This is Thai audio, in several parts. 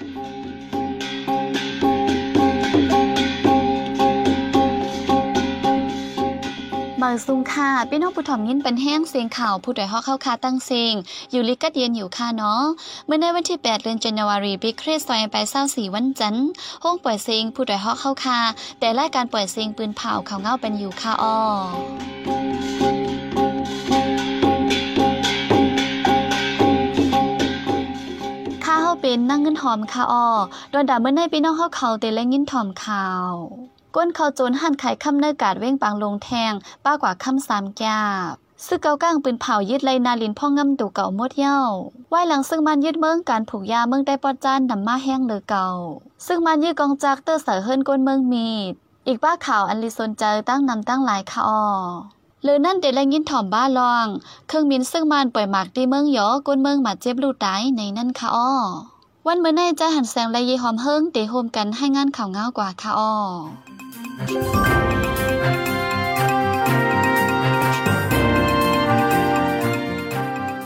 บางซุงค่ะพี่น้องผู้ถ่อมยินเป็นแห้งเสียงข่าวผู้ดอยฮอกเข้าคาตั้งเสียงอยู่ลิกัดเย็นอยู่ค่ะเนาะเมื่อในวันที่ 8 เดือนจันวารีปีคริสต์ศักราช24วันจันทร์ห้องปล่อยเสียงผู้ดอยฮอกเข้าคาแต่รายการปล่อยเสียงปืนเผาเขาเงาเป็นอยู่ค่ะอ้อ เป็นนั่งเงินหอมค่ะอ้อโดนด่าเมื่อในพี่น้องเฮาเขาเตและยินถอมข่าวก้นเขาโจนหั่นไข่ค่ำเนื้อกาดเว้งปางลงแทง ป้ากว่าค่ำสามแก้บซึ่งเกาก้างปืนเผายึดไลนาลินพ่องงำตูเก่าหมดเย้าไหวหลังซึ่งมันยึดเมืองการผูกยาเมืองได้ปอดจานนำมาแห้งเลยเก่า ซึ่งมันยึดกองจักเตอร์เสือเฮิรนก้นเมืองมีด อีกป้าข่าวอันลิซนเจอตั้งนำตั้งหลายค่ะออหรือนั่นเดลยินถ่อมบ้าลอง เครื่องบินซึ่งมันปล่อยหมากที่เมืองยอก้นเมืองมาเจ็บลูกตายในนั่นค่ะอ้อ วันเมื่อในจะหันแสงและยีหอมเฮิงเตโฮมกันให้งานข่าวเงากว่าค่ะอ้อ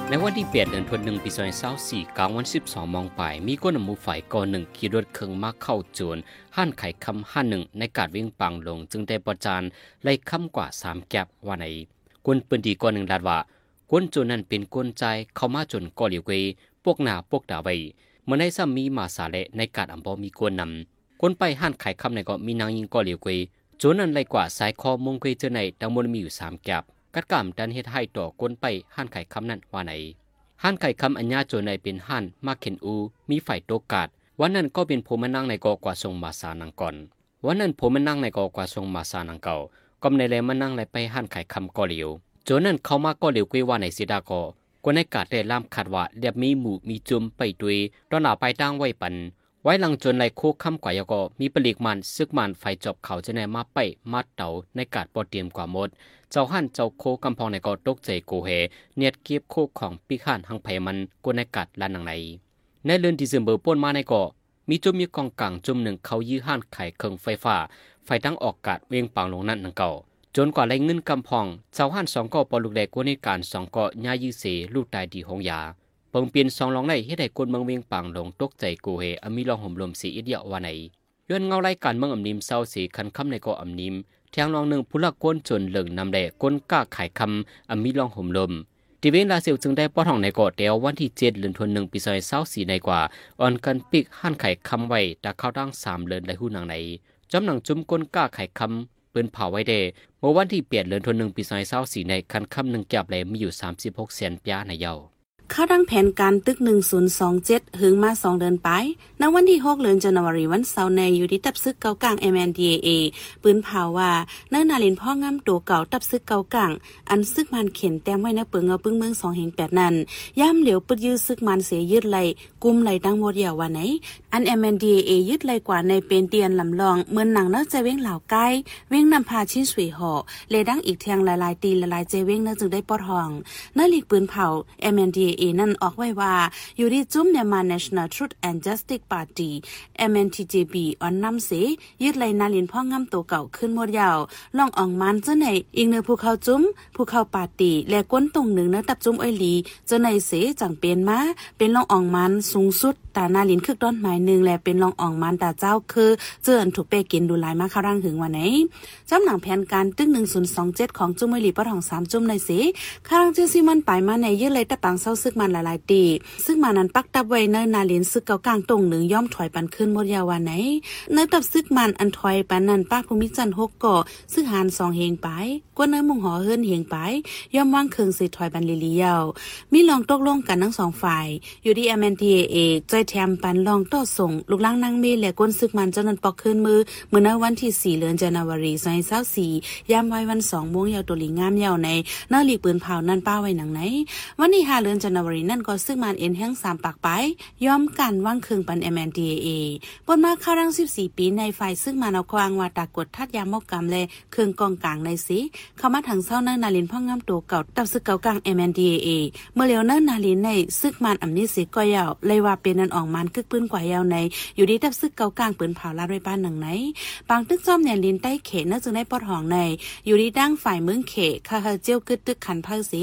ในวันที่เปดเดือนธันวาคมปี2 5 4กลางวัน 12มองไป มีก้นหมู่ฝ่ายก่อหนึ่งขี่รถเครื่องมาเข้าโจรห้านไข่คำห้าหนึ่งในกาดวิ่งปังลง จึงได้ประจานไล่คำกว่าสามแก็บว่าในกวนปืนดีก่อหนึ่งดาดว่ากวนโจรนั้นเป็นกวนใจเข้ามาจนก่อเหลียวเกยพวกหนาพวกดาไว้ เมื่อในซ้ำมีมาสาเลในกาดอำบอมีกวนนำกวนไปห้านไข่คำในก็มีนางยิงก่อเหลียวเกยโจรนั้นไล่กว่าสายคอมงเกยเจอในดังมนมีอยู่สามแกบกัดกามดันเฮ็ดให้ต่อกวนไปห้านไข่คำนั้นว่าไหนห้านไข่คำอัญญาโจในเป็นห้านมาเข็นอู มีฝ่ายโตกาดวันนั้นก็เป็นผมมานั่งในกอกว่าทรงมาสานังก่อนวันนั้นผมมานั่งในกอกว่าทรงมาสานังเก่าก็ในเลมานั่งในไปห้านไข่คำก็เหลียวโจนนั้นเขามาก็เหลียวกวยว่าในสิดากอ กวนในกาดได้ล่ามขาดว่าเรียบมีหมู่มีจุมไปดุยตอนหนาไปตั้งไว้ปัน ไว้หลังจนไหลโคกคำกว่ายก็มีปลีกมันซึกมันไฟจบเขาจะแนมาไปมาเต่าในกาดปอเตรียมกว่าหมด เจ้าหันเจ้าโคกำพองในก็ตกใจโกเฮเนียดเก็บโคกของปีขานหังไผมันกวนในกาดลานหนังในในเดือนดิเซมเบอร์ป่นมาในก็มีจุมมีกองกลางจุมหนึ่งเขายื้อหันไข่เครื่องไฟฟ้า ไฟตั้งออกกาดเวียงปางลงนั่นนังเก่า จนกว่าไรเงินกำพองเจ้าหันสองก็ปอลูกแดกกวนในการสองก็ย่ายื้อเสลูกตายดีหงยาเปิงเปลี่ยนสองลองในเฮ็ดให้คนเมืองเวียงปางลงตกใจโกเฮอมีลองห่มลมสีอีเดียวว่าไหนย้อนเงาไล่การเมืองอำนิมเศร้าสีคันคำในก็อำนิมแทงลองหนึ่งผู้ละก้นจนเหลิงนำแดก้นก้าขายคำอมีลองห่มลมทีเวนลาเซลจึงได้ป้อทองในเกาะเดียววันที่เจ็ดเดือนธันวาคมปีซอยเศร้าสีในกว่าอ่อนกันปิกหันไข่คำไว้ตาเข้าดังสามเลือนได้หู้นางในจำหนังจุ้มก้นก้าไข่คำ ปืนเผาไว้เดเมื่อวันที่เปลี่ยนเลือนทนหนึ่งปีซอยเศร้าสีในคันคำหนึ่งแก็บเลยมีอยู่สามสิบหกเซนปยาในเยา ข้าดังแผนการตึก 1027 หึงมา 2 เดือนไปณวันที่ 6 เดือนจันวารีวันเสาร์ในอยู่ที่ตับซึกเกากลาง MNDAA ปืนเผาว่าเนื้อนาลินพ่องามตัวเก่าตับซึกเกากลาง อันซึกมันเข็นแต้มไว้ในเปิงเงาปึ้งเมือง2แห่ง8นั้น ย่ำเหลียวปึดยื้อซึกมันเสียยึดไหลกุมไหลดังหมดยาววันไหน อัน MNDAA ยึดไหลกว่าในเป็นเตียนลำลองเหมือนหนังนื้อใจเว้งเหล่าใกล้เว้งนำพาชิ้นสวยห่อเลดังอีกเทียงหลายๆตีละลายใจเว้งนื้อจึงได้ปอดห้องเนื้อหลีกปืนเผา MNDAA นั่นออกไว้ว่าอยู่ที่จุ้มเมียมา National Truth and Justice Party MNTJP ออนนำเสยึดไหลนาลินพ่องำตัวเก่าขึ้นหมดยาวลองอ่องมันเจ้าในอีกเนื้อภูเขาจุ้มภูเขาปาตีและก้นตรงหนึ่งเนื้อตับจุ้มอ้อยหลีเจ้าในเสจังเป็นมาเป็นลองอ่องมันสูงสุดตานาลินคึกด้อนหมายหนึ่งและเป็นรองอ่องมันตาเจ้าคือเจือนถูกเปกินดูลายมาเข้าร่างถึงวันไหนจำหนังแผนการตึ้งหนึ่งศูนย์สองเจ็ดของจุ้มมลีปะทองสามจุ้มในเสข้าร่างเจื้อซีมันไปมาในยืดเลยตะปังเศร้าซึกมันหลายๆตีซึ่งมานั้นปักตับไว้เนนาลินซึกเกากลางตรงหนึ่งย่อมถอยปันขึ้นหมดยาวันไหนเนตับซึกมันอันถอยปันนั้นป้าภูมิจันทร์หกก่อซึ่งหานสองเฮงไปกว่าเนื้อมุงหอเฮิรนเฮงไปย่อมว่างเคืองสิถอยปันลิลียาวมีลองตกลงกันทั้งสองฝ่ายอยู่ที่ MNTAA จอยแถมปันลองต่อส่ง ลูกล่างนางเมและก้นซึกมันจ้านั้นปอกขึ้นมือเมื่อในวันที่4เดือนจันวารี2024ยามไว้วัน2โมงยาวตัวลีงามยาวในเนื้อหลีปืนเผานั่นป้าไว้หนังไหนวันที่5เดือนจันวารีนั่นก็ซึกมันเอ็นแห้ง3ปากไปยอมกันว่างเคืองปัน MNTAA ปนมาข้ารัง14ปีในฝ่ายซึ่งมันเอาควางว่าตากดทัดยามกกรรมและเคืองกองกลางในสิเข้ามาทางเศร้าเนื้อนาลินพ่องามตัวเก่าตับซึกเก่ากลาง MNDAA เอเมื่อเลียวเนื้อนาลินในซึกมันอำนี้สิก็ยาวเลยว่าเป็นนันออกมันคึกปืนกว่ายาวใน อยู่ที่ตับซึกเก่ากลางปืนเผาลาดไว้บ้านหนังไหนบางตึกจอมเนี่ยลินใต้เขเนื้อจึงได้ปอดห้องใน อยู่ที่ดั้งฝ่ายเมืองเขคาเฮเจียวกึดตึกขันเพิสี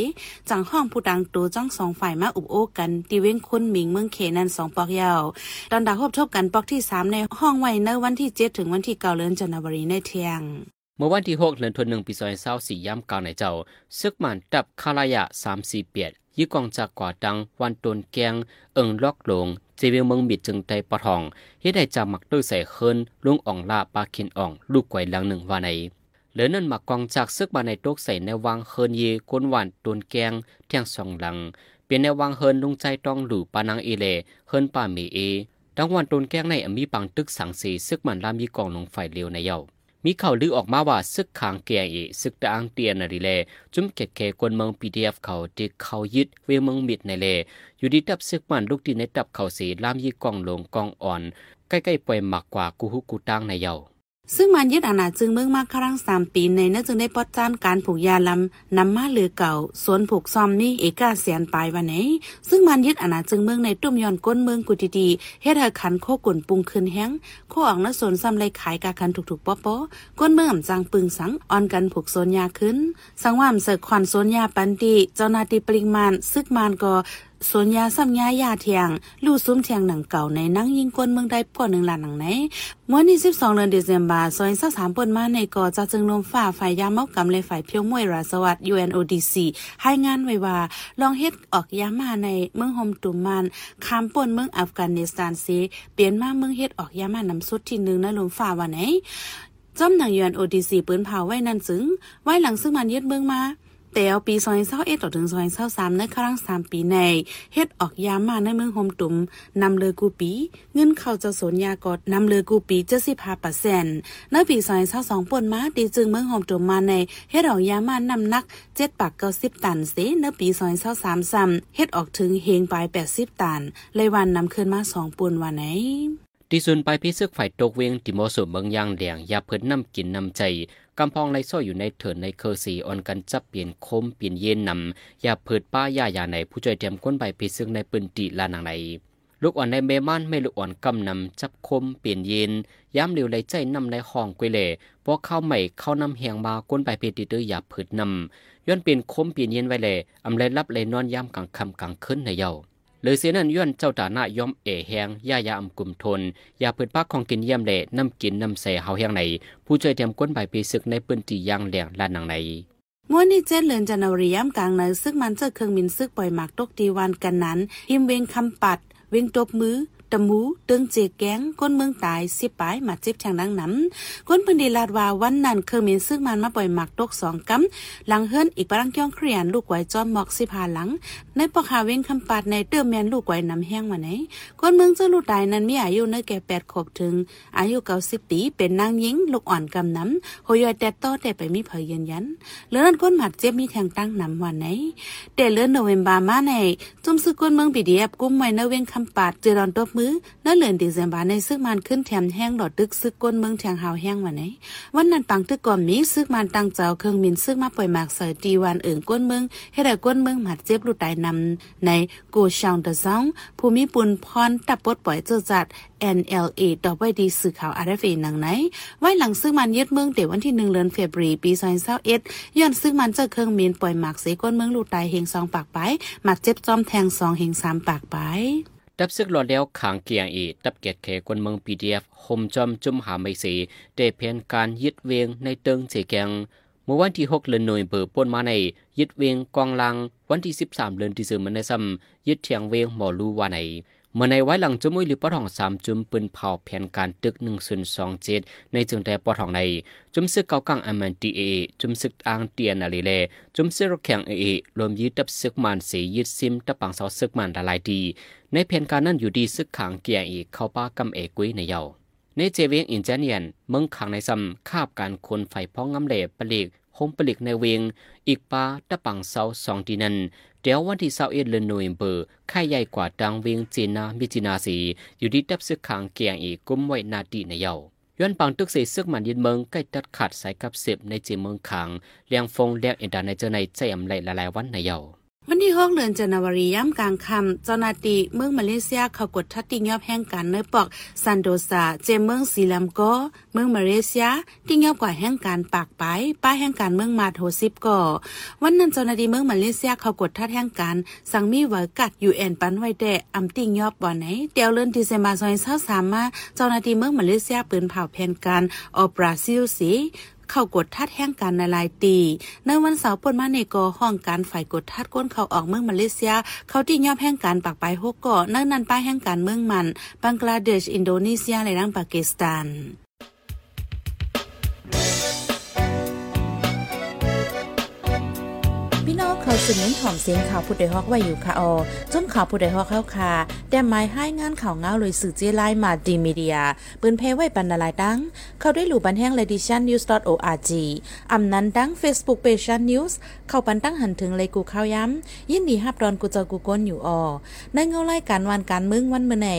จังห้องผู้ดังตัวจ้องสองฝ่ายมาอุบโอกันตีเว้งคนหมิงเมืองเขนันสองปอกยาวตอนดาพบทบกันปอกที่สามในห้องไว้ในวันที่เจ็ดถึงวันที่เก้าเดือนจันทวารีในเที่ยงเมื่อวันที่6เดือนธันวาคมปี2024ย่ำกลางในเจ้าซึกมันดับคาลายะ3-4เปียดยี่กองจากกว่าดังวันตนแกง เอิงลอกหลงเจเวียงเมืองมิดจึงได้ปะทองเฮ็ดให้จามักด้วยใส่เคินลุงอ่องลาปาคินอ่อง ลูกไกวหลังหนึ่งว่าในเหลือนั่นมากองจากซึกมาในโต๊กใส่ในวางเคินเยกวนหวานตนแกงเที่ยงสองหลัง เป็นในวางเฮินลุงใจต้องหลู่ปานังเอเลเฮินป่าเมเอดังวันตนแกงในอมีปังตึกสังสีซึกมันลามีกองลงไฟเลียวในเย้ามีข่าวลือออกมาว่าซึกขางเกียเอซึกตะอังเตียนนาริเลจุ้มเกตเคกวนเมืองพีดีเอฟเขาที่เขายึดเวเมืองมิดในเล อยู่ดีตับซึกมันลูกดีในตับเขาสีลามยี่กองลงกองอ่อน ใกล้ๆปล่อยหมักกว่ากูฮุกูตั้งในเย้า ซึ่งมันยึดอาณาจึงเมืองมากครั้งสามปีในนื่องจึงได้ปอดจ้านการผูกยาลำนำมาเลือเก่าสวนผูกซอมนี่เอกาเสียนปลายวันไหน ซึ่งมันยึดอาณาจึงเมืองในตุ้มยอนก้นเมืองกุดีดีเฮ็ดให้ขันโคกุ่นปุงคืนแห้งโคอ่อกนสนซ้ำเลยขายกาคันถูกๆป๊อปๆก้นเมืองอ่ำจังปึงสังอ่อนกันผูกโซนยาขึ้น สังว่ามเสกควันโซนยาปันติเจ้านาตีปริงมาณซึกมันก็ สวนยาซ้ำยายาเทียง ลู่ซุ้มเทียงหนังเก่าในนั่งยิงก้นเมืองได้ปอหนึ่งล้านหนังไหนเมื่อนี้12เดือนเดซ ember ซอย23ปนมาในก่อจะจึงลมฝ่าฝ่ายยาเมากำเลยฝ่ายเพียวมวยราสวัสดิ์ UNODC ให้งานไว้ว่า ลองเฮ็ดออกยามาในเมืองโฮมตุมมันคามปนเมืองอัฟกานิสถานซีเปลี่ยนมาเมืองเฮ็ดออกยามานำสุดที่หนึ่งในลมฝ่าวันไหนจอมหนัง UNODC ปืนเผาไว้นั่นจึงไว้หลังซึ่งมันยึดเมืองมา แต่เอาปีซอยเศร้าเอ็ดต่อถึงซอยเศร้าสามในครั้งสามปีในเฮ็ดออกยามาในเมืองโฮมตุมนำเลยกูปี เงินเข้าจะสนยากอดนำเลยกูปีเจ็ดสิบห้าเปอร์เซ็นต์ในปีซอยเศร้าสองป่นมาตีจึงเมืองโฮมตุมมาในเฮ็ดออกยามานำนักเจ็ดปากเก้าสิบตันเสในปีซอยเศร้าสามซ้ำเฮ็ดออกถึงเฮงปลายแปดสิบตันเลยวันนำขึ้นมาสองปนวันไหน ที่ส่วนไปพิซึกฝ่ายตกเวงติโมสุเมืองยางเหลียงยาเพิ่นนำกินนำใจกำพองไรซ้อยอยู่ในเถินในเคอสีออนกันจับเปลี่ยนคมเปลี่ยนเย็นนำยาเพิดป้ายายาในผู้ช่วยเตรียมก้นใบพิซึกในปืนติลานางในลูกอ่อนในเมมันไม่ลูกอ่อนกำนำจับคมเปลี่ยนเย็นย้ำเร็วไหลใจนำในห้องกุยเล่พอเข้าใหม่เข้านำเฮียงมาก้นใบเพติเตอร์ยาเพิดนำย้อนเปลี่ยนคมเปลี่ยนเย็นไว้เลยอำเลยรับเลยนอนย้ำกลางคำกลางคืนในเยา เลยเสียนั่นย้อนเจ้าตาหน้ายอมเอแหงย่ายาอำกลุ่มทนยาเปิดปักของกินเยี่ยมเละน้ำกินน้ำเสเฮาแหงในผู้ช่วยเตรียมก้นใบปีศึกในปืนตียางแหลงลานหนังในงวดนี้เจ็ดเลือนจันทวารีย่ำกลางในซึ่งมันเจอเครื่องบินซึกปล่อยหมากตกตีวันกันนั้นหิมเวงคำปัด เวงตบมือ ตะมูเตึงเจแก๊งก้นเมืองตายสิปายมาเจ็บแทงดังน้ำก้นพื้นดีลาดว่าวันนั้นเครื่องบินซึกมันมาปล่อยหมากตกสองกำหลังเฮือนอีกปรังจ้องเครียนลูกไว้จอมหมอกสิพาหลัง ในปอกหาเว้งคำปัดในเติมแมนลูกไว้น้ำแห้งมาไหนก้นเมืองเจ้าลูกตายนั้นมีอายุเนื้อแก่แปดขวบถึง อายุเก้าสิบปีเป็นนางหญิงลูกอ่อนกำน้ำโหยอยแต่โตแต่ไปมีเผยยืนยันเลื่อนก้นหมัดเจ็บมีแทงตั้งนำวันไหนแต่เลื่อนโนเวมบามาในจุ่มซึกก้นเมืองปีดีแอบกุ้มไว้เนเว้งคำปาดเจรอนตบมือเนื้อเหลือนดีเซมบาในซึกมันขึ้นแถมแห้งหลอดตึกซึกก้นเมืองแทงหาวแห้งวันไหนวันนั้นปังตึกก่อนมีซึกมันตั้งเจ้าเครื่องมินซึกมาปล่อยหมากใส่ตีวันเอิ่งก้นเมืองให้ได้ก้นเมืองหมัดเจ็บลูกตายนำในโกชางเดซองภูมิปุนพรตับปดปล่อยเจอจัด NLA ต่อไปดีสื่อข่าว RFA หนังไหน ไว้หลังซึ่งมันยึดเมืองเดี๋ยววันที่หนึ่งเดือนเฟบรีปี2021ย้อนซึ่งมันเจอเครื่องมินปล่อยหมากเสก้นเมืองลูกตายเฮงสองปากไปหมักเจ็บจอมแทงสองเฮงสามปากไป ดับซึกหลอดแล้วขางเกียงอีดับเกตเขกวนเมือง PDF โฮมจอมจุ่มหาไม่สีเดเพียนการยึดเวียงในเติงเจแกงเมื่อวันที่ 6 เดือนหน่วยเบอร์ป่นมาในยึดเวียงกองลัง วันที่ 13 เดือนที่สืมันในซ้ำยึดเทียงเวียงหมอลูวาใน เมื่อในไว้หลังจมุยหรือปอทองสามจุมปืนเผาแผนการตึกหนึ่งศูนย์สองเจ็ดในจึงแต่ปอทองใน จุมซึกเกากังอมันตีเอ จุมซึกอ่างเตียนอะไรเล จุมซึกรถแข่งเอรวมยึดตับซึกมันสียึดซิมตับปังเสาซึกมันละลายดี ในแผนการนั้นอยู่ดีซึกขางเกียงอีกเข้าป้ากำเอกุยในเยาในเจเวงอินเจเนียนเมืองขังในซ้ำคาบการคนไฟพ้องงำเหลปลีก โฮมปลิกในเวง อีกปาตะปังเสาสองทีนันเดี๋ยววันที่เสาเอ็ดเดือนโนเวมเบอร์ค่ายใหญ่กว่าดังเวงจีนามิจินาสีอยู่ที่ตับซึกขางเกียงอีกกุมไว้นาดีในเยาย้อนปังตึกเสซึกมันยินเมืองใกล้ตัดขาดสายกับเสบในจีเมืองขังเลียงฟงเลียงอินดาในเจอในใจอำไหลหลายวันในเยา วันที่6เดือนจันวารีย่ำกลางค่ำเจ้าหน้าที่เมืองมาเลเซียเขากดทัดติงยอบแห่งการเนปอกซันโดซาเจเมืองซีลัมโกเมืองมาเลเซียติงยอบกว่าแห่งการปากไปป้าแห่งการเมืองมาโทซิบก่อวันนั้นเจ้าหน้าที่เมืองมาเลเซียเขากดทัดแห่งการสั่งมีไว้กัดยูเอ็นปันไว้แดอำติงยอบบ่ไหนเตียวเลื่อนที่เซมาซอยเศร้าสามมาเจ้าหน้าที่เมืองมาเลเซียปืนเผาแผ่นการออบราซิลสี เข้ากดทัดแห่งการในลายตี ในวันเสาร์ปนมาในกอห้องการฝ่ายกดทัดก้นเขาออกเมืองมาเลเซีย เขาที่ยอบแห่งการปักไปฮกเกาะเนื่องนันป้ายแห่งการเมืองมัน บังกลาเดชอินโดนีเซียและนังปากีสถาน พี่องเขาสืบเน้นถ่อมเสียงข่าวผู้ใดฮอกไว้อยู่ค่ะออจมข่าวผู้ใดฮอกเข้าค่ะแต่หมายให้งานข่าวเงาเลยสื่อเจไลมาดีมีเดียปืนเพไว้บรรณาลายดัง เข้าได้หลู่บันแห้ง ledition news org อำนั้นดัง Facebook page news เข้าปันตั้งหันถึงเลยกูข้าวย้ำยินดีฮับดอนกูเจอกูก้นอยู่ออในเงาไล่การวันการมึงวันเมื่อไหน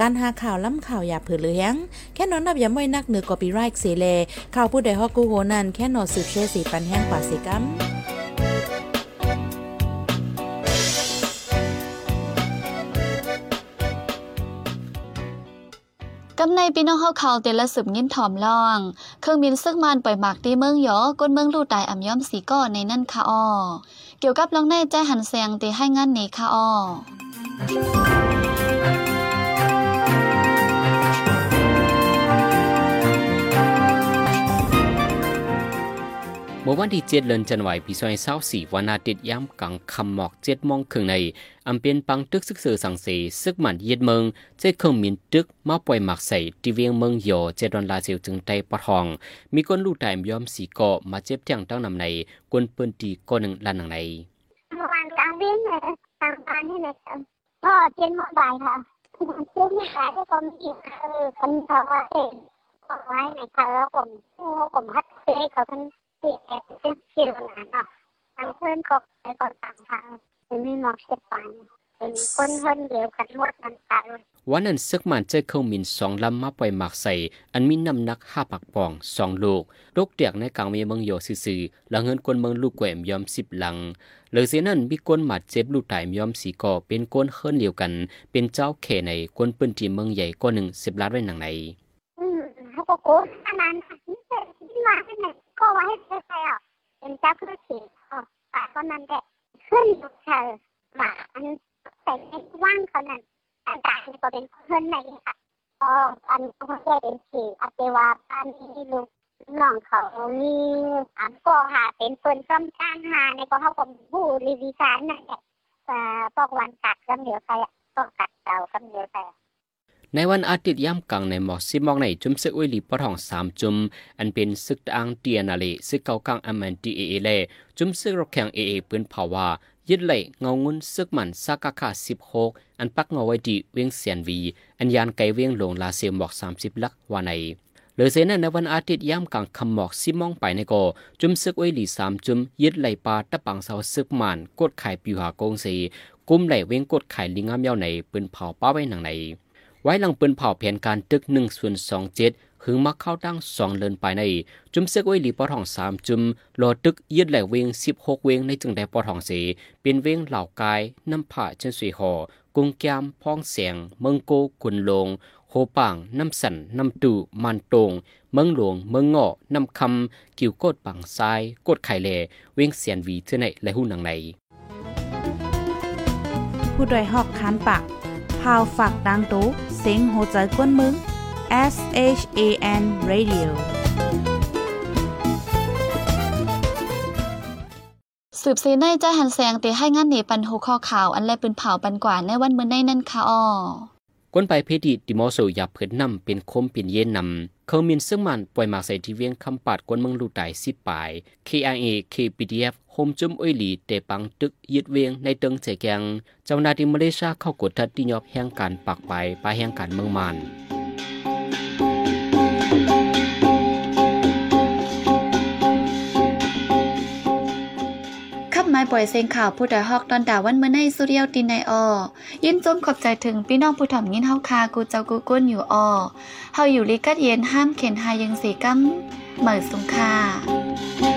การหาข่าวล้ำข่าวอย่าเผือเลี้ยงแค่นอนนับย้ำไว้นักเหนือกอปีไรค์เสเลข่าวผู้ใดฮอกกูโหนันแค่นอสืบเชสีปันแห้งกว่าสิกัม กำในพี่น้องเฮาเขาเตละสืบยินถอมล่อง เครื่องบินซึกมันปล่อยหมากตีเมืองยอก้นเมืองลู่ตายอ่ำย่อมสีก้อในนั่นค่ะอ้อเกี่ยวกับลองในใจหันแสงเตให้งานนี้ค่ะอ้อ เมื่อวันที่เจ็ดเดือนจันวาคมปีซอยสี่วันอาทิตย์ย้ำกลางคำหมอกเจ็ดโมงครึ่งในอำเป็นปังตึกซึกเสือสังเสซึกมันเย็ดเมืองเจ้เครื่องมินตึกมาปล่อยหมักใส่ที่เวียงเมืองโยเจดอนลาเซียวจึงไตปะทอง มีคนลูกตายยอมสีเกาะมาเจ็บแทงตั้งนำในกวนปืนตีก้นหนึ่งลันหนังในเมื่อวานกลางวิ่งเลยกลางบ้านนี่นะครับก็เจ็ดโมงบ่ายค่ะเจ็ดโมงบ่ายที่ผมอีกคือคนเขาว่าเองบอกไว้ในเขาแล้วผมผมฮัดเซ่เขาทั้งสี่แอดเป็น สี่หลานเนาะทางเพื่อนก็ไปกอนต่างทางเป็นไม่มองเช็ดฟันเป็นคนเพื่อนเดียวกันหมดมันตายวันนั้นซึกมันเจอเครื่องมินสองลำมาปล่อยหมักใส่ อันมีน้ำหนักห้าปักปองสองลูกโรคเตียกในกลางเมียเมืองโยซื่อๆแล้วเงินกวนเมืองลูกแกวมยอมสิบหลังเหลือเสียนั้นมีกวนหมัดเจ็บลูกตายยอมสีก่อเป็นก้นเฮิรนเดียวกัน เป็นเจ้าเขในกวนปืนจีเมืองใหญ่ก้อนหนึ่งสิบล้านไว้หนังในอืมเขาก็โกรธอันนั้นนี่มาให้ไหนก็ว่าให้ใครอะเป็นเจ้า คือเขียนอ๋อแต่คนนั้นแหละขึ้นลูกชายหมาอันแต่ในว่างเขานั้นอันตายก็เป็นเพื่อนในค่ะอ๋ออันเขาแยกเป็นสีอเตวาอันนี้ลูกน้องเขามีอันก็หาเป็นเปิ้นซ้ำจ้างหาในก็เขาก็ผู้รีวิสานนั่นแหละแต่พวกวันกัดก็เหนียวไปก็กัดเก่าก็เหนียวไป ในวันอาทิตย์ย่ำกลางในหมอกซิมองในจุมซึกอุยลีปะทองสามจุม อันเป็นซึกตางเตียนาเลซึกเกากลางอเมนตีเอเอเลจุมซึกรกแข่งเอเอปืนเผาว่ายึดไหลเงางุนซึกมันซากาคาสิบหกอันปักเงาไว้ดีเวียงเสียนวี อันยานไกเวียงลงลาเซียมหมอกสามสิบลักว่าในเหลือเซนในวันอาทิตย์ย่ำกลางคำหมอกซิมองไปในกอจุมซึกอุยลีสามจุมยึดไหลปลาตะปังเสาซึกมันกดไข่ปิวหากงสีกุ้มไหลเวียงกดไข่ลิงงามเย้าในปืนเผาป้าไว้หนังใน ไว้หลังปืนเผาแผนการตึกหนึ่งส่วนสองเจ็ดหึงมาเข้าตั้งสองเลินไปใน จุมเสกไว้หลีปอทองสามจุมรอตึกยืดแหล่เวงสิบหกเวงในจึงได้ปอทองเสีเป็นเวงเหล่ากายน้ำผ่าเชิญสุยหอกุ้งแกมพ้องเสียง เมืองโกกุนลงโฮป่างน้ำสันน้ำตูมันตงเมืองหลวงเมืองเงาะน้ำคำกิวโกดปังซ้ายกดไข่แหล่เวงเสียนวีเท่าในและหูหนังในผู้โดยหอกคานปาก พาวฝากดังตู้เซ็งโหใจกวนมึง S H A N Radio สืบสีในใจหันแสงเตให้งานหนีปันโฮข้อข่าว อันแลปืนเผาปันกว่าในวันมื้อในนั่นค่ะอ้อ ก้นไปเพดิติมอโซอยาเผิดนำเป็นคมเป็นเย็นนำเขามีนซึ่งมันปล่อยมาใส่ที่เวียงคำปาดก้นเมืองลูตายสิบปลาย KIA KPDF โฮมจุมอ้อยหลีเตปังตึกยึดเวียงในเติงเจแกงเจ้าหน้าที่มาเลเซียเข้ากดทัดที่ยอบแห่งการปักไปไปแห่งการเมืองมัน ปล่อยเซงข่าวผู้ใดฮอกตอนดาวันเมื่อในสุเรียวตินในออยินจมขอบใจถึงพี่น้องผู้ถ่อมยินเฮาคากูเจ้ากูก้นอยู่ออเฮาอยู่ลิกัดเย็นห้ามเข็นหายังสีกัมเหมือสุงคา